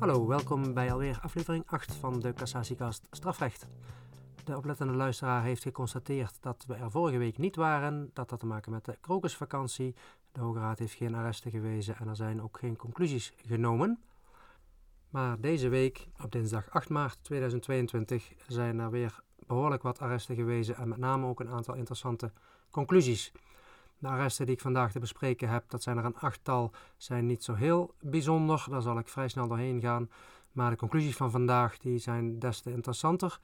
Hallo, welkom bij alweer aflevering 8 van de Cassatiekast Strafrecht. De oplettende luisteraar heeft geconstateerd dat we er vorige week niet waren. Dat had te maken met de krokusvakantie. De Hoge Raad heeft geen arresten gewezen en er zijn ook geen conclusies genomen. Maar deze week, op dinsdag 8 maart 2022, zijn er weer behoorlijk wat arresten gewezen en met name ook een aantal interessante conclusies. De arresten die ik vandaag te bespreken heb, dat zijn er een achttal, zijn niet zo heel bijzonder. Daar zal ik vrij snel doorheen gaan. Maar de conclusies van vandaag die zijn des te interessanter.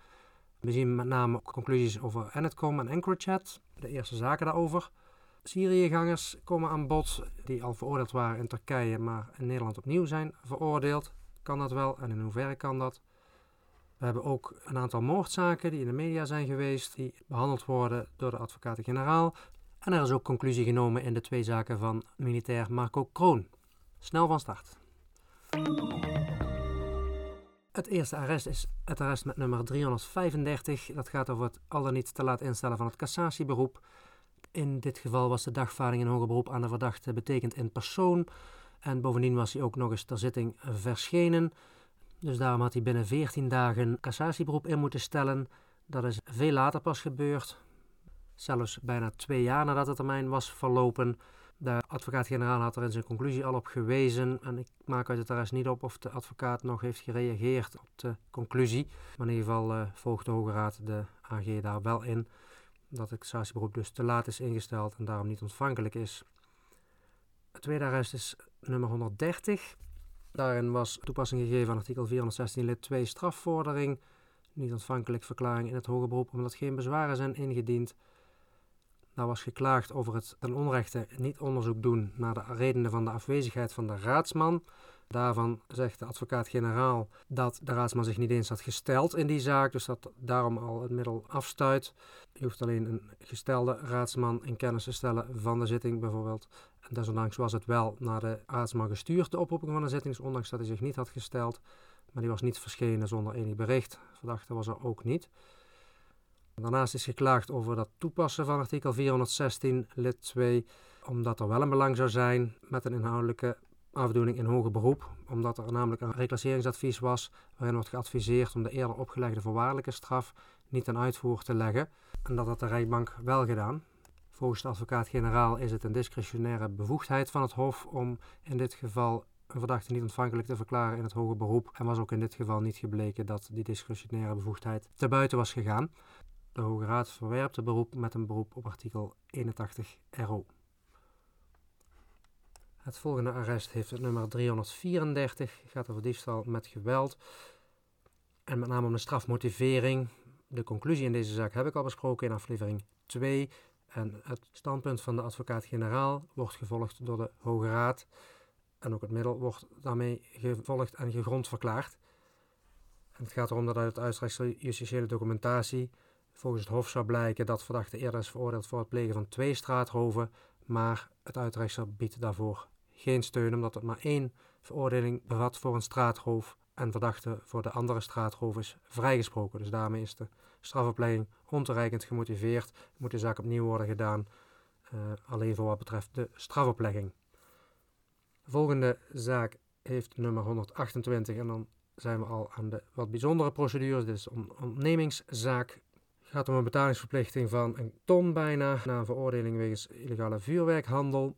We zien met name conclusies over Anetcom en EncroChat, de eerste zaken daarover. Syriëgangers komen aan bod die al veroordeeld waren in Turkije, maar in Nederland opnieuw zijn veroordeeld. Kan dat wel en in hoeverre kan dat? We hebben ook een aantal moordzaken die in de media zijn geweest, die behandeld worden door de advocaten-generaal. En er is ook conclusie genomen in de twee zaken van militair Marco Kroon. Snel van start. Het eerste arrest is het arrest met nummer 335. Dat gaat over het al dan niet te laat instellen van het cassatieberoep. In dit geval was de dagvaarding in hoger beroep aan de verdachte betekend in persoon. En bovendien was hij ook nog eens ter zitting verschenen. Dus daarom had hij binnen 14 dagen cassatieberoep in moeten stellen. Dat is veel later pas gebeurd. Zelfs bijna twee jaar nadat de termijn was verlopen. De advocaat-generaal had er in zijn conclusie al op gewezen. En ik maak uit het arrest niet op of de advocaat nog heeft gereageerd op de conclusie. Maar in ieder geval uh, volgt de Hoge Raad de AG daar wel in. Dat het cassatieberoep dus te laat is ingesteld en daarom niet ontvankelijk is. Het tweede arrest is nummer 130. Daarin was toepassing gegeven aan artikel 416 lid 2 strafvordering. Niet ontvankelijk verklaring in het hoger beroep omdat geen bezwaren zijn ingediend. Daar was geklaagd over het ten onrechte niet onderzoek doen naar de redenen van de afwezigheid van de raadsman. Daarvan zegt de advocaat-generaal dat de raadsman zich niet eens had gesteld in die zaak, dus dat daarom al het middel afstuit. Je hoeft alleen een gestelde raadsman in kennis te stellen van de zitting bijvoorbeeld. En desondanks was het wel naar de raadsman gestuurd, de oproeping van de zitting, ondanks dat hij zich niet had gesteld. Maar die was niet verschenen zonder enig bericht. Verdachte was er ook niet. Daarnaast is geklaagd over dat toepassen van artikel 416 lid 2, omdat er wel een belang zou zijn met een inhoudelijke afdoening in hoger beroep, omdat er namelijk een reclasseringsadvies was waarin wordt geadviseerd om de eerder opgelegde voorwaardelijke straf niet ten uitvoer te leggen en dat had de rechtbank wel gedaan. Volgens de advocaat-generaal is het een discretionaire bevoegdheid van het Hof om in dit geval een verdachte niet ontvankelijk te verklaren in het hoger beroep en was ook in dit geval niet gebleken dat die discretionaire bevoegdheid te buiten was gegaan. De Hoge Raad verwerpt het beroep met een beroep op artikel 81 RO. Het volgende arrest heeft het nummer 334, gaat over diefstal met geweld. En met name om de strafmotivering. De conclusie in deze zaak heb ik al besproken in aflevering 2. En het standpunt van de advocaat-generaal wordt gevolgd door de Hoge Raad. En ook het middel wordt daarmee gevolgd en gegrond verklaard. En het gaat erom dat uit het uitstreksel justitiële documentatie volgens het Hof zou blijken dat verdachte eerder is veroordeeld voor het plegen van twee straatroven, maar het uitrechtsel biedt daarvoor geen steun omdat het maar één veroordeling bevat voor een straatroof en verdachte voor de andere straatroof is vrijgesproken. Dus daarmee is de strafopleiding ontoereikend gemotiveerd, moet de zaak opnieuw worden gedaan, uh, alleen voor wat betreft de strafoplegging. De volgende zaak heeft nummer 128 en dan zijn we al aan de wat bijzondere procedures. Dit is een ontnemingszaak het gaat om een betalingsverplichting van een ton bijna na een veroordeling wegens illegale vuurwerkhandel.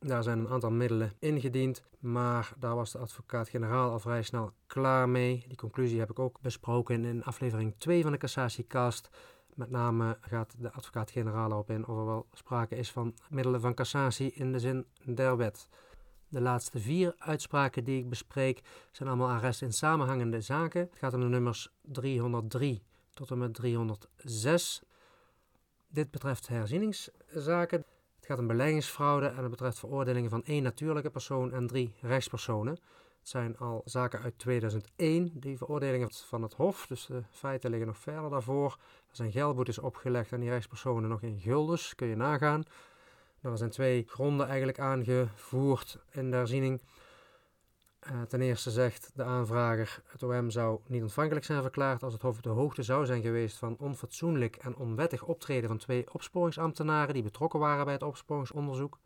Daar zijn een aantal middelen ingediend, maar daar was de advocaat-generaal al vrij snel klaar mee. Die conclusie heb ik ook besproken in aflevering 2 van de cassatiekast. Met name gaat de advocaat-generaal erop in of er wel sprake is van middelen van cassatie in de zin der wet. De laatste vier uitspraken die ik bespreek zijn allemaal arresten in samenhangende zaken. Het gaat om de nummers 303 tot en met 306. Dit betreft herzieningszaken. Het gaat om beleggingsfraude en het betreft veroordelingen van één natuurlijke persoon en drie rechtspersonen. Het zijn al zaken uit 2001, die veroordelingen van het Hof, dus de feiten liggen nog verder daarvoor. Er zijn geldboetes opgelegd aan die rechtspersonen nog in guldens, kun je nagaan. Er zijn twee gronden eigenlijk aangevoerd in de herziening. Uh, ten eerste zegt de aanvrager: het OM zou niet ontvankelijk zijn verklaard als het Hof de hoogte zou zijn geweest van onfatsoenlijk en onwettig optreden van twee opsporingsambtenaren die betrokken waren bij het opsporingsonderzoek.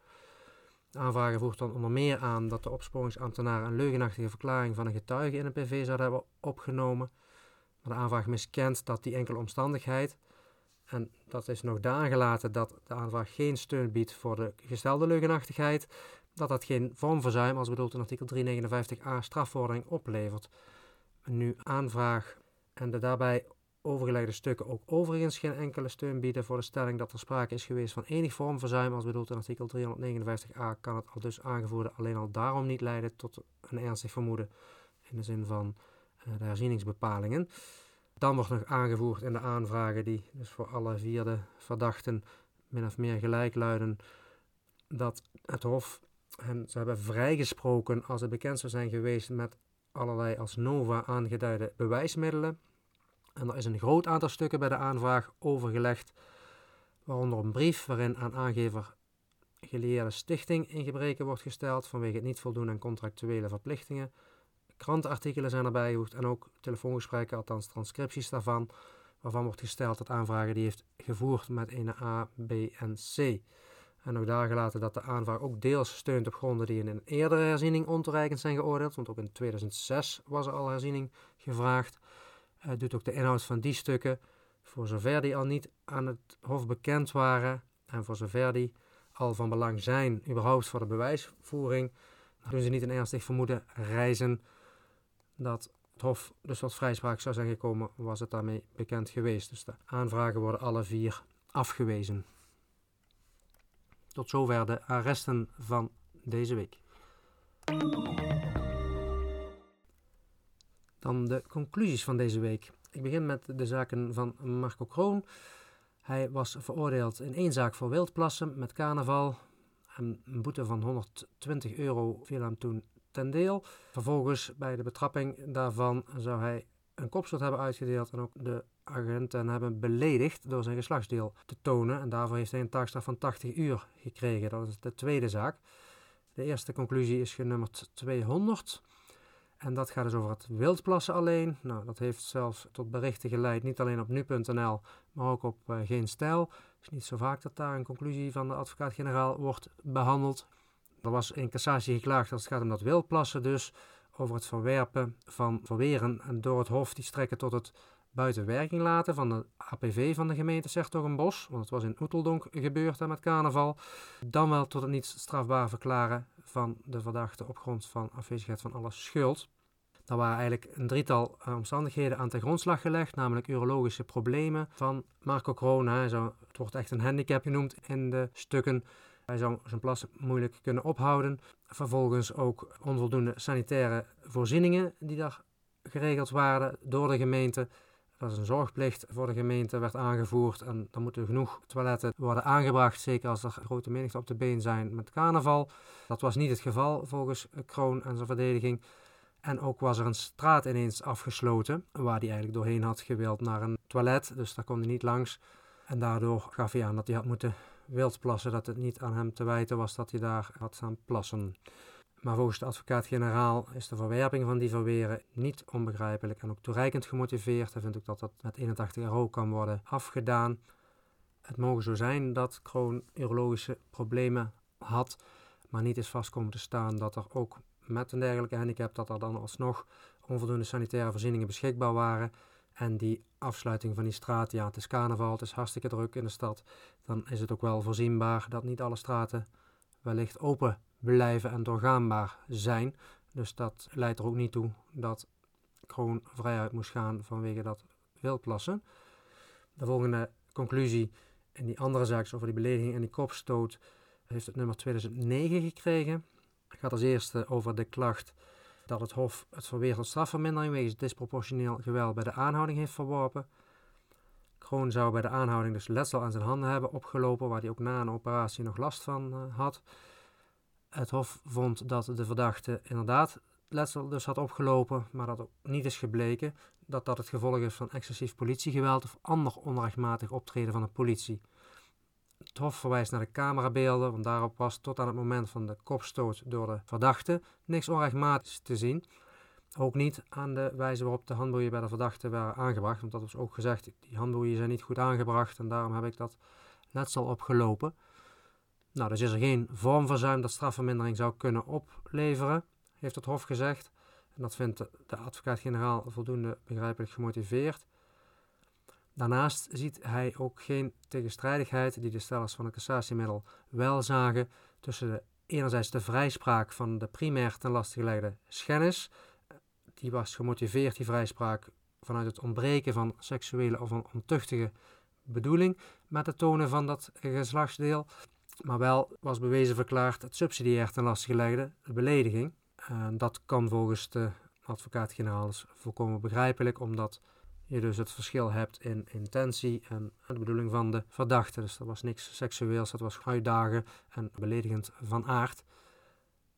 De aanvrager voert dan onder meer aan dat de opsporingsambtenaar een leugenachtige verklaring van een getuige in een PV zou hebben opgenomen. Maar de aanvraag miskent dat die enkele omstandigheid, en dat is nog daar gelaten dat de aanvraag geen steun biedt voor de gestelde leugenachtigheid, dat dat geen vormverzuim als bedoeld in artikel 359a strafvordering oplevert. Nu aanvraag en de daarbij overgelegde stukken ook overigens geen enkele steun bieden voor de stelling dat er sprake is geweest van enig vormverzuim als bedoeld in artikel 359a, kan het al dus aangevoerde alleen al daarom niet leiden tot een ernstig vermoeden in de zin van uh, de herzieningsbepalingen. Dan wordt nog aangevoerd in de aanvragen die dus voor alle vier de verdachten min of meer gelijk luiden dat het Hof hen ze hebben vrijgesproken als het bekend zou zijn geweest met allerlei als nova aangeduide bewijsmiddelen. En er is een groot aantal stukken bij de aanvraag overgelegd, waaronder een brief waarin aan aangever gelieerde stichting in gebreken wordt gesteld vanwege het niet voldoen aan contractuele verplichtingen. Krantenartikelen zijn erbij gevoegd en ook telefoongesprekken, althans transcripties daarvan, waarvan wordt gesteld dat aanvragen die heeft gevoerd met een A, B en C. En ook daar gelaten dat de aanvraag ook deels steunt op gronden die in een eerdere herziening ontoereikend zijn geoordeeld, want ook in 2006 was er al herziening gevraagd. Uh, doet ook de inhoud van die stukken, voor zover die al niet aan het Hof bekend waren en voor zover die al van belang zijn, überhaupt voor de bewijsvoering, doen ze niet een ernstig vermoeden reizen dat het Hof dus tot vrijspraak zou zijn gekomen, was het daarmee bekend geweest. Dus de aanvragen worden alle vier afgewezen. Tot zover de arresten van deze week. Dan de conclusies van deze week. Ik begin met de zaken van Marco Kroon. Hij was veroordeeld in één zaak voor wildplassen met carnaval. Een boete van 120 euro viel hem toen ten deel. Vervolgens, bij de betrapping daarvan, zou hij een kopstoot hebben uitgedeeld en ook de agenten hebben beledigd door zijn geslachtsdeel te tonen. En daarvoor heeft hij een taakstraf van 80 uur gekregen. Dat is de tweede zaak. De eerste conclusie is genummerd 200. En dat gaat dus over het wildplassen alleen. Nou, dat heeft zelfs tot berichten geleid, niet alleen op nu.nl, maar ook op uh, Geen Stijl. Het is niet zo vaak dat daar een conclusie van de advocaat-generaal wordt behandeld. Er was in cassatie geklaagd als het gaat om dat wildplassen dus, over het verwerpen van verweren en door het Hof die strekken tot het buiten werking laten van de APV van de gemeente bos, want het was in Oeteldonk gebeurd met carnaval, dan wel tot het niet strafbaar verklaren van de verdachte op grond van afwezigheid van alle schuld. Daar waren eigenlijk een drietal eh, omstandigheden aan ten grondslag gelegd, namelijk urologische problemen van Marco zou, het wordt echt een handicap genoemd in de stukken. Hij zou zijn plas moeilijk kunnen ophouden. Vervolgens ook onvoldoende sanitaire voorzieningen die daar geregeld waren door de gemeente. Dat is een zorgplicht voor de gemeente, werd aangevoerd. En dan moeten genoeg toiletten worden aangebracht, zeker als er grote menigte op de been zijn met carnaval. Dat was niet het geval volgens Kroon en zijn verdediging. En ook was er een straat ineens afgesloten, waar hij eigenlijk doorheen had gewild naar een toilet. Dus daar kon hij niet langs. En daardoor gaf hij aan dat hij had moeten wildplassen, dat het niet aan hem te wijten was dat hij daar had staan plassen. Maar volgens de advocaat-generaal is de verwerping van die verweren niet onbegrijpelijk en ook toereikend gemotiveerd. Hij vindt ook dat dat met 81 euro kan worden afgedaan. Het mogen zo zijn dat Kroon urologische problemen had, maar niet is vast komen te staan dat er ook met een dergelijke handicap, dat er dan alsnog onvoldoende sanitaire voorzieningen beschikbaar waren. En die afsluiting van die straat, ja, het is carnaval, het is hartstikke druk in de stad. Dan is het ook wel voorzienbaar dat niet alle straten wellicht open blijven en doorgaanbaar zijn. Dus dat leidt er ook niet toe dat Kroon vrijuit moest gaan vanwege dat wildplassen. De volgende conclusie in die andere zaak over die belediging en die kopstoot heeft het nummer 2009 gekregen. Het gaat als eerste over de klacht dat het Hof het verweer tot strafvermindering wegens disproportioneel geweld bij de aanhouding heeft verworpen. Kroon zou bij de aanhouding dus letsel aan zijn handen hebben opgelopen, waar hij ook na een operatie nog last van uh, had. Het Hof vond dat de verdachte inderdaad letsel dus had opgelopen, maar dat ook niet is gebleken dat dat het gevolg is van excessief politiegeweld of ander onrechtmatig optreden van de politie. Het Hof verwijst naar de camerabeelden, want daarop was tot aan het moment van de kopstoot door de verdachte niks onrechtmatigs te zien. Ook niet aan de wijze waarop de handboeien bij de verdachte waren aangebracht, want dat was ook gezegd, die handboeien zijn niet goed aangebracht en daarom heb ik dat letsel opgelopen. Nou, dus is er geen vormverzuim dat strafvermindering zou kunnen opleveren, heeft het Hof gezegd. En dat vindt de advocaat-generaal voldoende begrijpelijk gemotiveerd. Daarnaast ziet hij ook geen tegenstrijdigheid die de stellers van het cassatiemiddel wel zagen tussen enerzijds de vrijspraak van de primair ten laste gelegde schennis. Die was gemotiveerd, die vrijspraak, vanuit het ontbreken van seksuele of een ontuchtige bedoeling met het tonen van dat geslachtsdeel. Maar wel was bewezen verklaard het subsidiair ten laste gelegde, de belediging. En dat kan volgens de advocaat-generaal volkomen begrijpelijk, omdat je dus het verschil hebt in intentie en de bedoeling van de verdachte. Dus dat was niks seksueels, dat was uitdagen en beledigend van aard.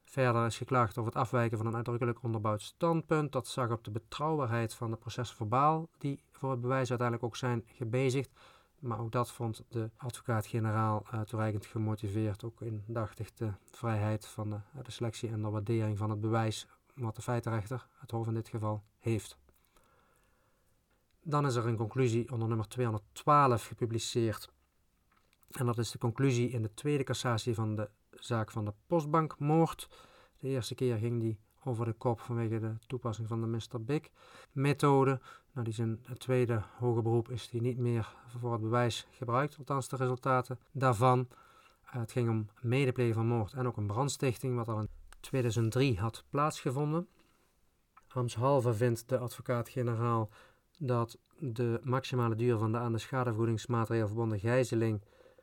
Verder is geklaagd over het afwijken van een uitdrukkelijk onderbouwd standpunt. Dat zag op de betrouwbaarheid van de procesverbaal die voor het bewijs uiteindelijk ook zijn gebezigd. Maar ook dat vond de advocaat-generaal uh, toereikend gemotiveerd. Ook indachtig de vrijheid van de, de selectie en de waardering van het bewijs wat de feitenrechter, het Hof in dit geval, heeft. Dan is er een conclusie onder nummer 212 gepubliceerd. En dat is de conclusie in de tweede cassatie van de zaak van de postbankmoord. De eerste keer ging die over de kop vanwege de toepassing van de Mr. Big methode. Nou, die is in het tweede hoger beroep is die niet meer voor het bewijs gebruikt, althans de resultaten daarvan. Uh, het ging om medeplegen van moord en ook een brandstichting, wat al in 2003 had plaatsgevonden. Amshalve vindt de advocaat-generaal dat de maximale duur van de aan de schadevergoedingsmateriaal verbonden gijzeling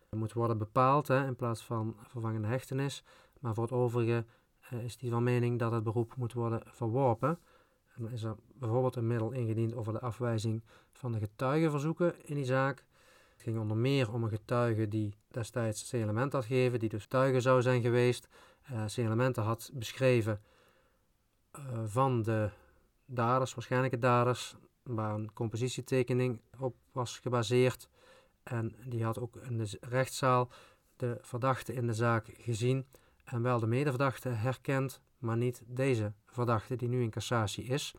moet worden bepaald hè, in plaats van vervangende hechtenis. Maar voor het overige uh, is hij van mening dat het beroep moet worden verworpen. En dan is er bijvoorbeeld een middel ingediend over de afwijzing van de getuigenverzoeken in die zaak. Het ging onder meer om een getuige die destijds C-element had gegeven, die dus getuige zou zijn geweest. Uh, C-elementen had beschreven uh, van de daders, waarschijnlijke daders, waar een compositietekening op was gebaseerd. En die had ook in de rechtszaal de verdachte in de zaak gezien en wel de medeverdachte herkend, maar niet deze verdachte die nu in cassatie is.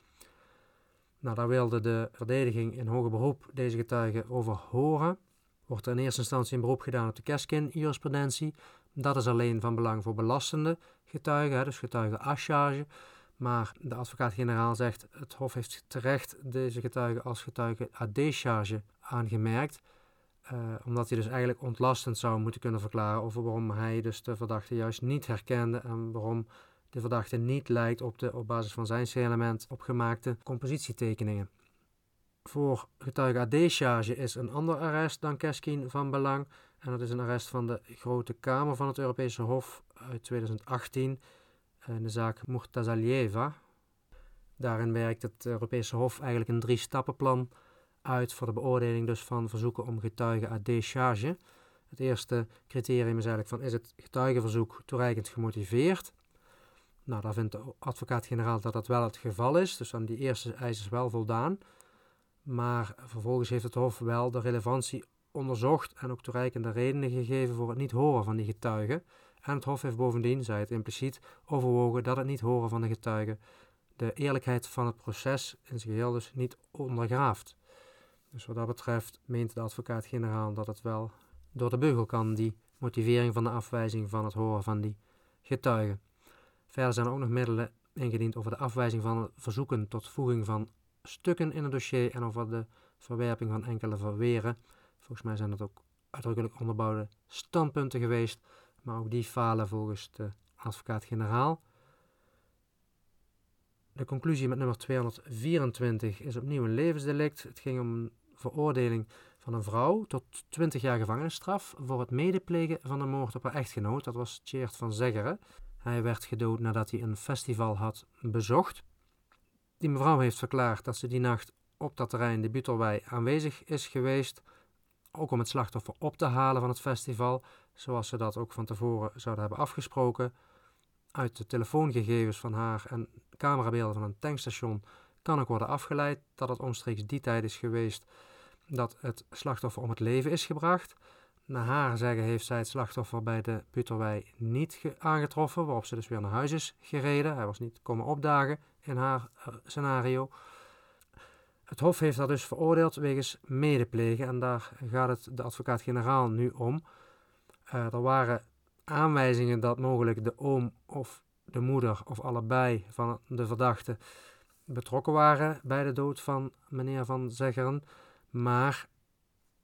Nou, daar wilde de verdediging in hoger beroep deze getuige over horen. Wordt er in eerste instantie een beroep gedaan op de Keskin-jurisprudentie. Dat is alleen van belang voor belastende getuigen, dus getuigen à charge. Maar de advocaat-generaal zegt, het Hof heeft terecht deze getuige als getuige à décharge aangemerkt. Uh, omdat hij dus eigenlijk ontlastend zou moeten kunnen verklaren over waarom hij dus de verdachte juist niet herkende en waarom de verdachte niet lijkt op de op basis van zijn C-element opgemaakte compositietekeningen. Voor getuige AD-charge is een ander arrest dan Keskin van belang. En dat is een arrest van de Grote Kamer van het Europese Hof uit 2018 in de zaak Murtazalieva. Daarin werkt het Europese Hof eigenlijk een drie-stappenplan uit voor de beoordeling dus van verzoeken om getuigen à décharge. Het eerste criterium is eigenlijk van is het getuigenverzoek toereikend gemotiveerd? Nou, daar vindt de advocaat-generaal dat dat wel het geval is, dus aan die eerste eis is wel voldaan. Maar vervolgens heeft het Hof wel de relevantie onderzocht en ook toereikende redenen gegeven voor het niet horen van die getuigen. En het Hof heeft bovendien, zei het impliciet, overwogen dat het niet horen van de getuigen de eerlijkheid van het proces in zijn geheel dus niet ondergraaft. Dus wat dat betreft meent de advocaat-generaal dat het wel door de beugel kan, die motivering van de afwijzing van het horen van die getuigen. Verder zijn er ook nog middelen ingediend over de afwijzing van verzoeken tot voeging van stukken in het dossier en over de verwerping van enkele verweren. Volgens mij zijn dat ook uitdrukkelijk onderbouwde standpunten geweest, maar ook die falen volgens de advocaat-generaal. De conclusie met nummer 224 is opnieuw een levensdelict. Het ging om veroordeling van een vrouw tot 20 jaar gevangenisstraf voor het medeplegen van een moord op haar echtgenoot. Dat was Tjeerd van Zeggeren. Hij werd gedood nadat hij een festival had bezocht. Die mevrouw heeft verklaard dat ze die nacht op dat terrein de Butelwei aanwezig is geweest, ook om het slachtoffer op te halen van het festival, zoals ze dat ook van tevoren zouden hebben afgesproken. Uit de telefoongegevens van haar en camerabeelden van een tankstation kan ook worden afgeleid dat het omstreeks die tijd is geweest dat het slachtoffer om het leven is gebracht. Naar haar zeggen heeft zij het slachtoffer bij de Puterwei niet aangetroffen, waarop ze dus weer naar huis is gereden. Hij was niet komen opdagen in haar uh, scenario. Het Hof heeft haar dus veroordeeld wegens medeplegen en daar gaat het de advocaat-generaal nu om. Uh, er waren aanwijzingen dat mogelijk de oom of de moeder of allebei van de verdachte betrokken waren bij de dood van meneer Van Zeggeren. Maar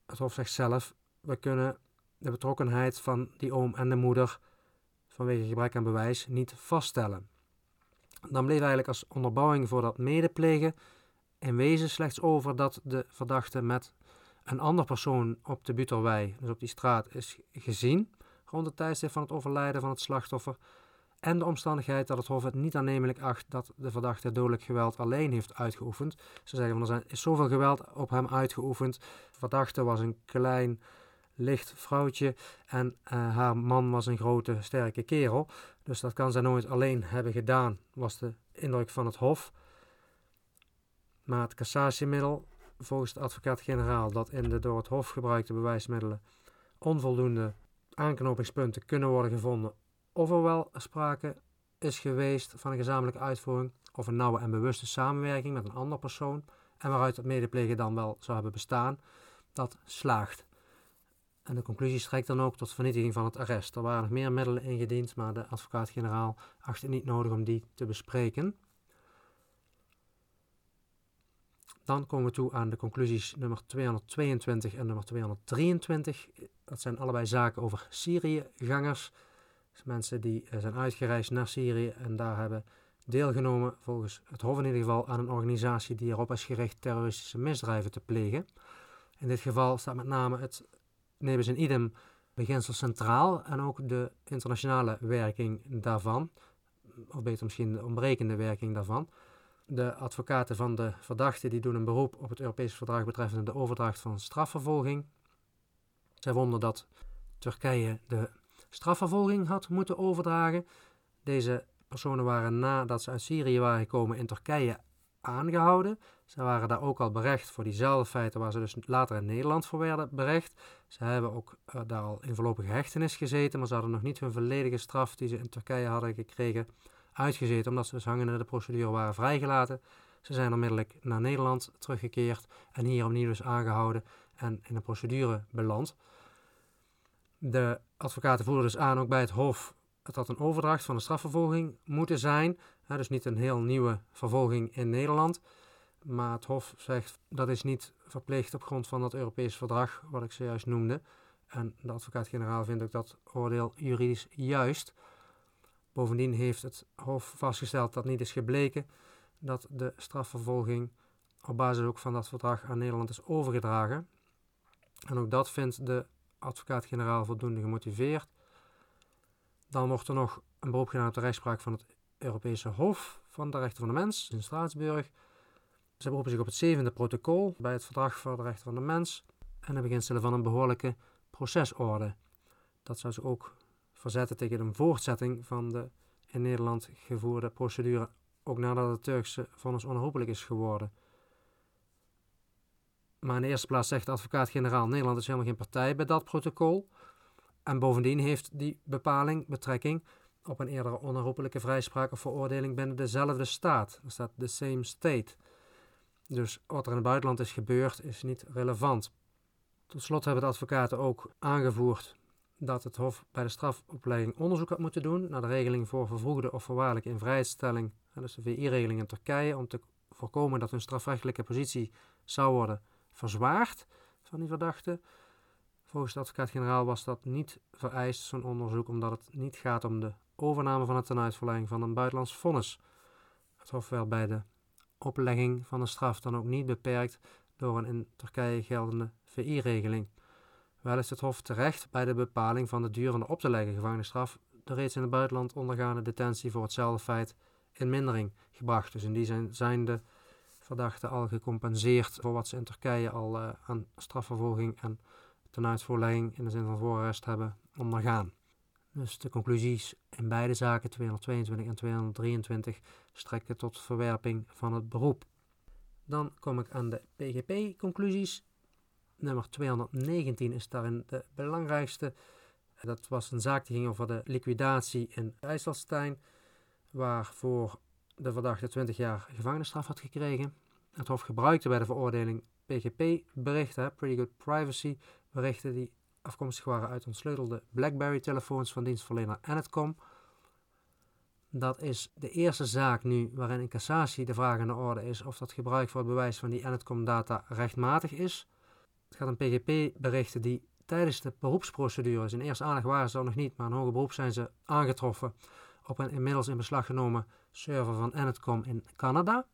het Hof zegt zelf: we kunnen de betrokkenheid van die oom en de moeder vanwege gebrek aan bewijs niet vaststellen. Dan bleef eigenlijk als onderbouwing voor dat medeplegen in wezen slechts over dat de verdachte met een ander persoon op de Buterwei, dus op die straat, is gezien rond het tijdstip van het overlijden van het slachtoffer. En de omstandigheid dat het Hof het niet aannemelijk acht dat de verdachte dodelijk geweld alleen heeft uitgeoefend. Ze zeggen van er is zoveel geweld op hem uitgeoefend. De verdachte was een klein, licht vrouwtje en uh, haar man was een grote, sterke kerel. Dus dat kan zij nooit alleen hebben gedaan, was de indruk van het Hof. Maar het cassatiemiddel, volgens de advocaat-generaal, dat in de door het Hof gebruikte bewijsmiddelen onvoldoende aanknopingspunten kunnen worden gevonden of er wel sprake is geweest van een gezamenlijke uitvoering of een nauwe en bewuste samenwerking met een ander persoon en waaruit het medeplegen dan wel zou hebben bestaan, dat slaagt. En de conclusie strekt dan ook tot vernietiging van het arrest. Er waren nog meer middelen ingediend, maar de advocaat-generaal acht het niet nodig om die te bespreken. Dan komen we toe aan de conclusies nummer 222 en nummer 223. Dat zijn allebei zaken over Syriëgangers. Dus mensen die eh, zijn uitgereisd naar Syrië en daar hebben deelgenomen, volgens het Hof in ieder geval, aan een organisatie die erop is gericht terroristische misdrijven te plegen. In dit geval staat met name het nebus in idem beginsel centraal en ook de internationale werking daarvan, of beter misschien de ontbrekende werking daarvan. De advocaten van de verdachte die doen een beroep op het Europese verdrag betreffende de overdracht van strafvervolging. Zij vonden dat Turkije de strafvervolging had moeten overdragen. Deze personen waren nadat ze uit Syrië waren gekomen in Turkije aangehouden. Ze waren daar ook al berecht voor diezelfde feiten waar ze dus later in Nederland voor werden berecht. Ze hebben ook uh, daar al in voorlopige hechtenis gezeten, maar ze hadden nog niet hun volledige straf die ze in Turkije hadden gekregen uitgezeten, omdat ze dus hangende de procedure waren vrijgelaten. Ze zijn onmiddellijk naar Nederland teruggekeerd en hier opnieuw dus aangehouden en in een procedure beland. De advocaten voerden dus aan, ook bij het Hof, het had een overdracht van de strafvervolging moeten zijn. dus niet een heel nieuwe vervolging in Nederland. Maar het Hof zegt dat is niet verplicht op grond van dat Europees verdrag, wat ik zojuist noemde. En de advocaat-generaal vindt ook dat oordeel juridisch juist. Bovendien heeft het Hof vastgesteld dat niet is gebleken dat de strafvervolging op basis ook van dat verdrag aan Nederland is overgedragen. En ook dat vindt de advocaat-generaal voldoende gemotiveerd. Dan wordt er nog een beroep gedaan op de rechtspraak van het Europese Hof van de Rechten van de Mens in Straatsburg. Ze beroepen zich op het zevende protocol bij het Verdrag voor de Rechten van de Mens en de beginselen van een behoorlijke procesorde. Dat zou ze ook verzetten tegen een voortzetting van de in Nederland gevoerde procedure, ook nadat het Turkse vonnis onherroepelijk is geworden. Maar in de eerste plaats zegt de advocaat-generaal: Nederland is helemaal geen partij bij dat protocol. En bovendien heeft die bepaling betrekking op een eerdere onherroepelijke vrijspraak of veroordeling binnen dezelfde staat. Er staat the same state. Dus wat er in het buitenland is gebeurd is niet relevant. Tot slot hebben de advocaten ook aangevoerd dat het Hof bij de strafopleiding onderzoek had moeten doen naar de regeling voor vervroegde of voorwaardelijke invrijheidstelling, dus de VI-regeling in Turkije, om te voorkomen dat hun strafrechtelijke positie zou worden verzwaard van die verdachte. Volgens de advocaat-generaal was dat niet vereist, zo'n onderzoek, omdat het niet gaat om de overname van het tenuitvoerlegging van een buitenlands vonnis. Het Hof werd bij de oplegging van de straf dan ook niet beperkt door een in Turkije geldende VI-regeling. Wel is het Hof terecht bij de bepaling van de duur van de op te leggen gevangenisstraf de reeds in het buitenland ondergaande detentie voor hetzelfde feit in mindering gebracht. Dus in die zin zijn de verdachten al gecompenseerd voor wat ze in Turkije al uh, aan strafvervolging en tenuitvoerlegging in de zin van voorarrest hebben ondergaan. Dus de conclusies in beide zaken, 222 en 223, strekken tot verwerping van het beroep. Dan kom ik aan de PGP-conclusies. Nummer 219 is daarin de belangrijkste. Dat was een zaak die ging over de liquidatie in IJsselstein, waarvoor de verdachte 20 jaar gevangenisstraf had gekregen. Het Hof gebruikte bij de veroordeling PGP-berichten, Pretty Good Privacy berichten, die afkomstig waren uit ontsleutelde BlackBerry-telefoons van dienstverlener Enetcom. Dat is de eerste zaak nu waarin in cassatie de vraag aan de orde is of dat gebruik voor het bewijs van die Enetcom-data rechtmatig is. Het gaat om PGP-berichten die tijdens de beroepsprocedures, in eerste aandacht waren ze er nog niet, maar in hoger beroep zijn ze aangetroffen op een inmiddels in beslag genomen server van Enetcom in Canada.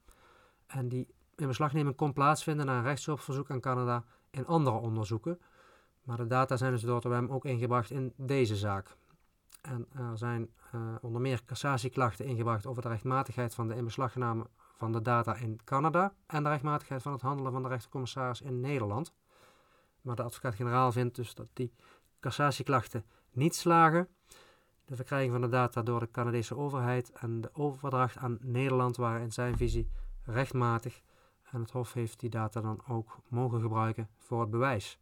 En die inbeslagneming kon plaatsvinden na een rechtshulpverzoek aan Canada in andere onderzoeken. Maar de data zijn dus door de WEM ook ingebracht in deze zaak. En er zijn uh, onder meer cassatieklachten ingebracht over de rechtmatigheid van de inbeslagname van de data in Canada en de rechtmatigheid van het handelen van de rechtercommissaris in Nederland. Maar de advocaat-generaal vindt dus dat die cassatieklachten niet slagen. De verkrijging van de data door de Canadese overheid en de overdracht aan Nederland waren in zijn visie rechtmatig en het Hof heeft die data dan ook mogen gebruiken voor het bewijs.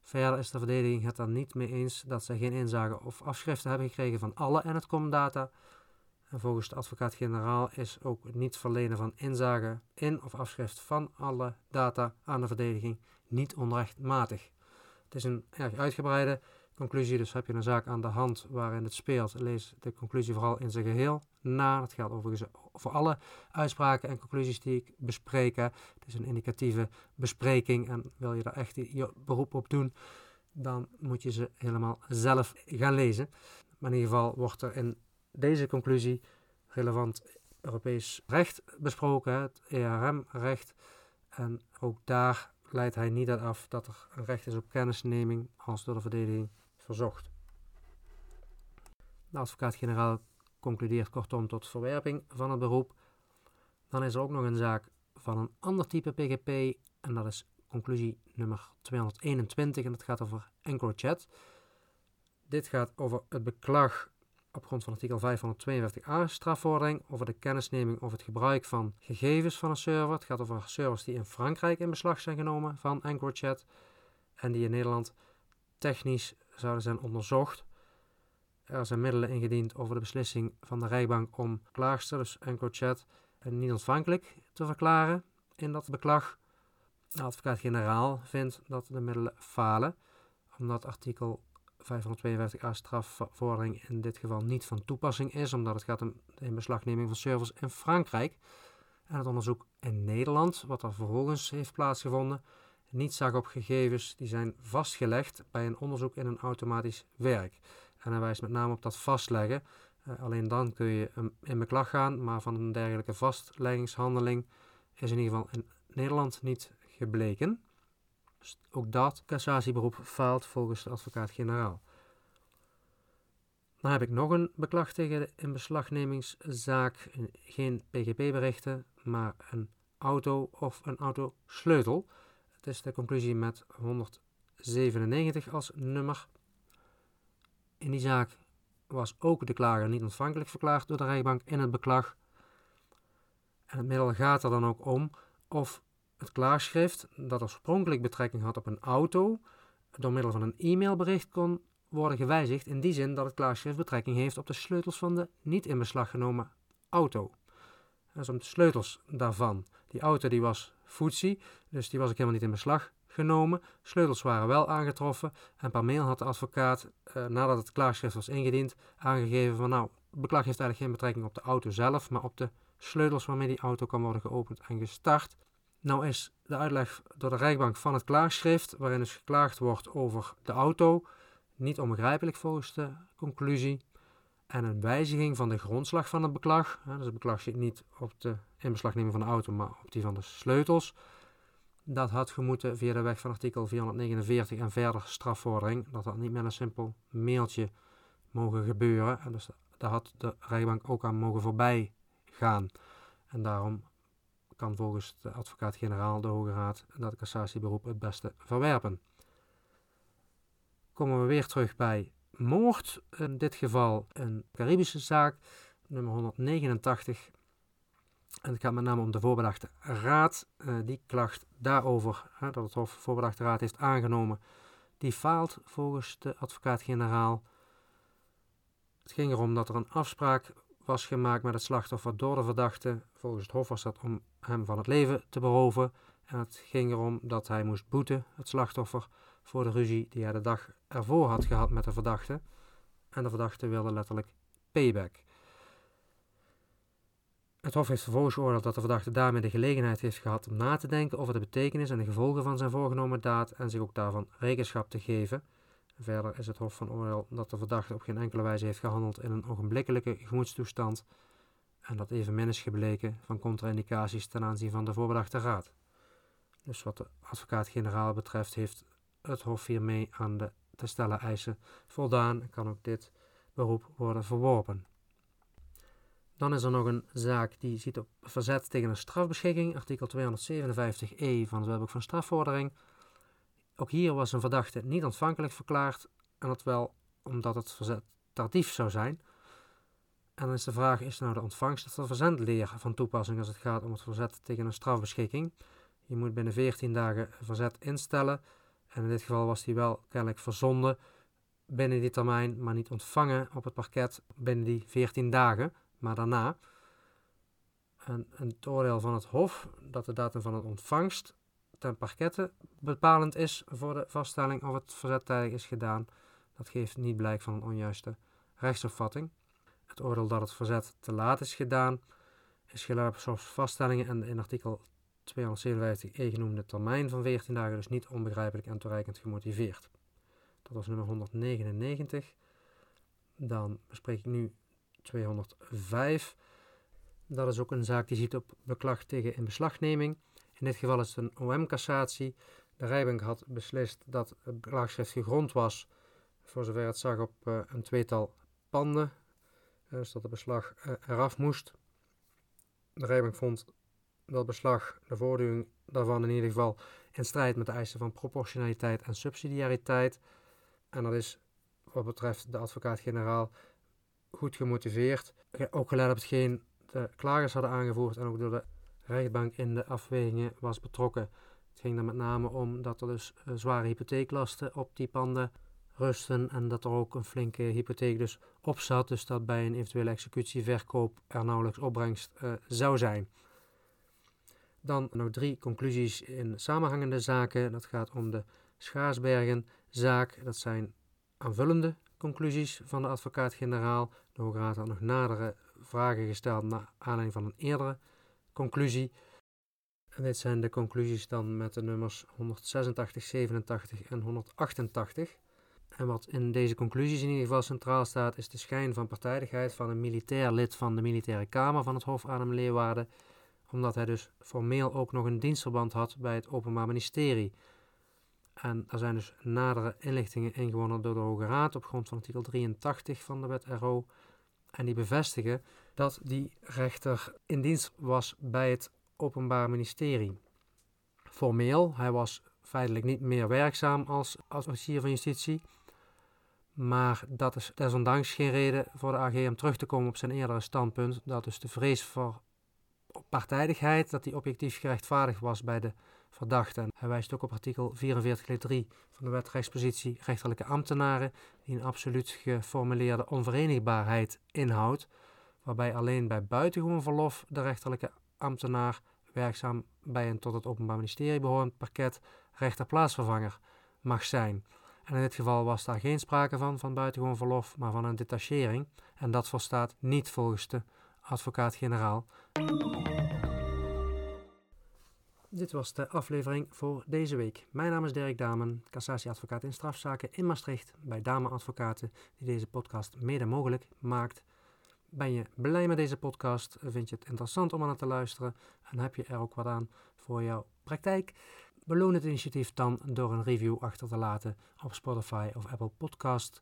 Verder is de verdediging het er niet mee eens dat zij geen inzage of afschriften hebben gekregen van alle NetCom-data. En volgens de advocaat-generaal is ook het niet verlenen van inzage in of afschrift van alle data aan de verdediging niet onrechtmatig. Het is een erg uitgebreide conclusie, dus heb je een zaak aan de hand waarin het speelt, lees de conclusie vooral in zijn geheel na. Dat geldt overigens voor alle uitspraken en conclusies die ik bespreek. Het is een indicatieve bespreking en wil je daar echt je beroep op doen, dan moet je ze helemaal zelf gaan lezen. Maar in ieder geval wordt er in deze conclusie relevant Europees recht besproken, het ERM-recht. En ook daar leidt hij niet uit af dat er een recht is op kennisneming als door de verdediging De advocaat-generaal concludeert kortom tot verwerping van het beroep. Dan is er ook nog een zaak van een ander type PGP en dat is conclusie nummer 221 en dat gaat over EncroChat. Dit gaat over het beklag op grond van artikel 542a strafvordering over de kennisneming of het gebruik van gegevens van een server. Het gaat over servers die in Frankrijk in beslag zijn genomen van EncroChat en die in Nederland technisch zouden zijn onderzocht. Er zijn middelen ingediend over de beslissing van de rechtbank om klaagster, dus EncroChat, niet ontvankelijk te verklaren in dat beklag. De advocaat-generaal vindt dat de middelen falen, omdat artikel 552a strafvordering in dit geval niet van toepassing is, omdat het gaat om de inbeslagneming van servers in Frankrijk. En het onderzoek in Nederland, wat er vervolgens heeft plaatsgevonden, niet zag op gegevens die zijn vastgelegd bij een onderzoek in een automatisch werk. En hij wijst met name op dat vastleggen. Uh, alleen dan kun je in beklag gaan, maar van een dergelijke vastleggingshandeling is in ieder geval in Nederland niet gebleken. Dus ook dat cassatieberoep faalt volgens de advocaat-generaal. Dan heb ik nog een beklag tegen de inbeslagnemingszaak. Geen PGP-berichten, maar een auto of een autosleutel. Het is de conclusie met 197 als nummer. In die zaak was ook de klager niet ontvankelijk verklaard door de rechtbank in het beklag. En het middel gaat er dan ook om of het klaarschrift dat oorspronkelijk betrekking had op een auto, door middel van een e-mailbericht kon worden gewijzigd in die zin dat het klaarschrift betrekking heeft op de sleutels van de niet in beslag genomen auto. Dat is om de sleutels daarvan. Die auto die was Dus die was ik helemaal niet in beslag genomen. Sleutels waren wel aangetroffen en per mail had de advocaat, eh, nadat het klaarschrift was ingediend, aangegeven van nou, het beklag heeft eigenlijk geen betrekking op de auto zelf, maar op de sleutels waarmee die auto kan worden geopend en gestart. Nou is de uitleg door de rechtbank van het klaarschrift, waarin dus geklaagd wordt over de auto, niet onbegrijpelijk volgens de conclusie. En een wijziging van de grondslag van het beklag, dus het beklag zit niet op de inbeslagneming van de auto, maar op die van de sleutels. Dat had gemoeten via de weg van artikel 449 en verder strafvordering. Dat had niet met een simpel mailtje mogen gebeuren. En dus daar had de rechtbank ook aan mogen voorbij gaan. En daarom kan volgens de advocaat-generaal de Hoge Raad dat cassatieberoep het beste verwerpen. Komen we weer terug bij moord. In dit geval een Caribische zaak, nummer 189. En het gaat met name om de voorbedachte raad. Uh, die klacht daarover, hè, dat het Hof voorbedachte raad heeft aangenomen, die faalt volgens de advocaat-generaal. Het ging erom dat er een afspraak was gemaakt met het slachtoffer door de verdachte. Volgens het Hof was dat om hem van het leven te beroven. Het ging erom dat hij moest boeten, het slachtoffer, voor de ruzie die hij de dag ervoor had gehad met de verdachte. En de verdachte wilde letterlijk payback. Het Hof heeft vervolgens geoordeeld dat de verdachte daarmee de gelegenheid heeft gehad om na te denken over de betekenis en de gevolgen van zijn voorgenomen daad en zich ook daarvan rekenschap te geven. Verder is het Hof van oordeel dat de verdachte op geen enkele wijze heeft gehandeld in een ogenblikkelijke gemoedstoestand en dat evenmin is gebleken van contra-indicaties ten aanzien van de voorbedachte raad. Dus wat de advocaat-generaal betreft heeft het Hof hiermee aan de te stellen eisen voldaan en kan ook dit beroep worden verworpen. Dan is er nog een zaak die ziet op verzet tegen een strafbeschikking, artikel 257e van het wetboek van strafvordering. Ook hier was een verdachte niet ontvankelijk verklaard, en dat wel omdat het verzet tardief zou zijn. En dan is de vraag, is nou de ontvangst of de verzendleer van toepassing als het gaat om het verzet tegen een strafbeschikking? Je moet binnen 14 dagen verzet instellen. En in dit geval was die wel kennelijk verzonden binnen die termijn, maar niet ontvangen op het parket binnen die 14 dagen, maar daarna. En het oordeel van het Hof dat de datum van het ontvangst ten parkette bepalend is voor de vaststelling of het verzet tijdig is gedaan, dat geeft niet blijk van een onjuiste rechtsopvatting. Het oordeel dat het verzet te laat is gedaan, is geluid op vaststellingen en in artikel 257e genoemde termijn van 14 dagen dus niet onbegrijpelijk en toereikend gemotiveerd. Dat was nummer 199. Dan bespreek ik nu 205. Dat is ook een zaak die ziet op beklag tegen inbeslagneming. In dit geval is het een OM-cassatie. De rijbank had beslist dat het klaagschrift gegrond was, voor zover het zag op uh, een tweetal panden. dus dat de beslag uh, eraf moest. De rijbank vond dat beslag, de voortduring daarvan in ieder geval, in strijd met de eisen van proportionaliteit en subsidiariteit. En dat is wat betreft de advocaat-generaal goed gemotiveerd. Ook gelet op hetgeen de klagers hadden aangevoerd en ook door de rechtbank in de afwegingen was betrokken. Het ging er met name om dat er dus uh, zware hypotheeklasten op die panden rusten en dat er ook een flinke hypotheek dus op zat. Dus dat bij een eventuele executieverkoop er nauwelijks opbrengst uh, zou zijn. Dan nog drie conclusies in samenhangende zaken. Dat gaat om de Schaarsbergen-zaak. Dat zijn aanvullende conclusies van de advocaat-generaal. De Hoge Raad had nog nadere vragen gesteld naar aanleiding van een eerdere conclusie. En dit zijn de conclusies dan met de nummers 186, 87 en 188. En wat in deze conclusies in ieder geval centraal staat, is de schijn van partijdigheid van een militair lid van de militaire kamer van het Hof Adem Leeuwarden omdat hij dus formeel ook nog een dienstverband had bij het Openbaar Ministerie. En er zijn dus nadere inlichtingen ingewonnen door de Hoge Raad op grond van artikel 83 van de wet RO. En die bevestigen dat die rechter in dienst was bij het Openbaar Ministerie. Formeel, hij was feitelijk niet meer werkzaam als officier van justitie. Maar dat is desondanks geen reden voor de AG om terug te komen op zijn eerdere standpunt. Dat dus de vrees voor partijdigheid, dat die objectief gerechtvaardigd was bij de verdachte. Hij wijst ook op artikel 44 van de wet rechtspositie rechterlijke ambtenaren, die een absoluut geformuleerde onverenigbaarheid inhoudt, waarbij alleen bij buitengewoon verlof de rechterlijke ambtenaar werkzaam bij een tot het Openbaar Ministerie behorend parket rechterplaatsvervanger mag zijn. En in dit geval was daar geen sprake van, van buitengewoon verlof, maar van een detachering. En dat volstaat niet volgens de advocaat-generaal. Dit was de aflevering voor deze week. Mijn naam is Dirk Damen, cassatieadvocaat in strafzaken in Maastricht bij Dame Advocaten, die deze podcast mede mogelijk maakt. Ben je blij met deze podcast? Vind je het interessant om aan te luisteren? En heb je er ook wat aan voor jouw praktijk? Beloon het initiatief dan door een review achter te laten op Spotify of Apple Podcast.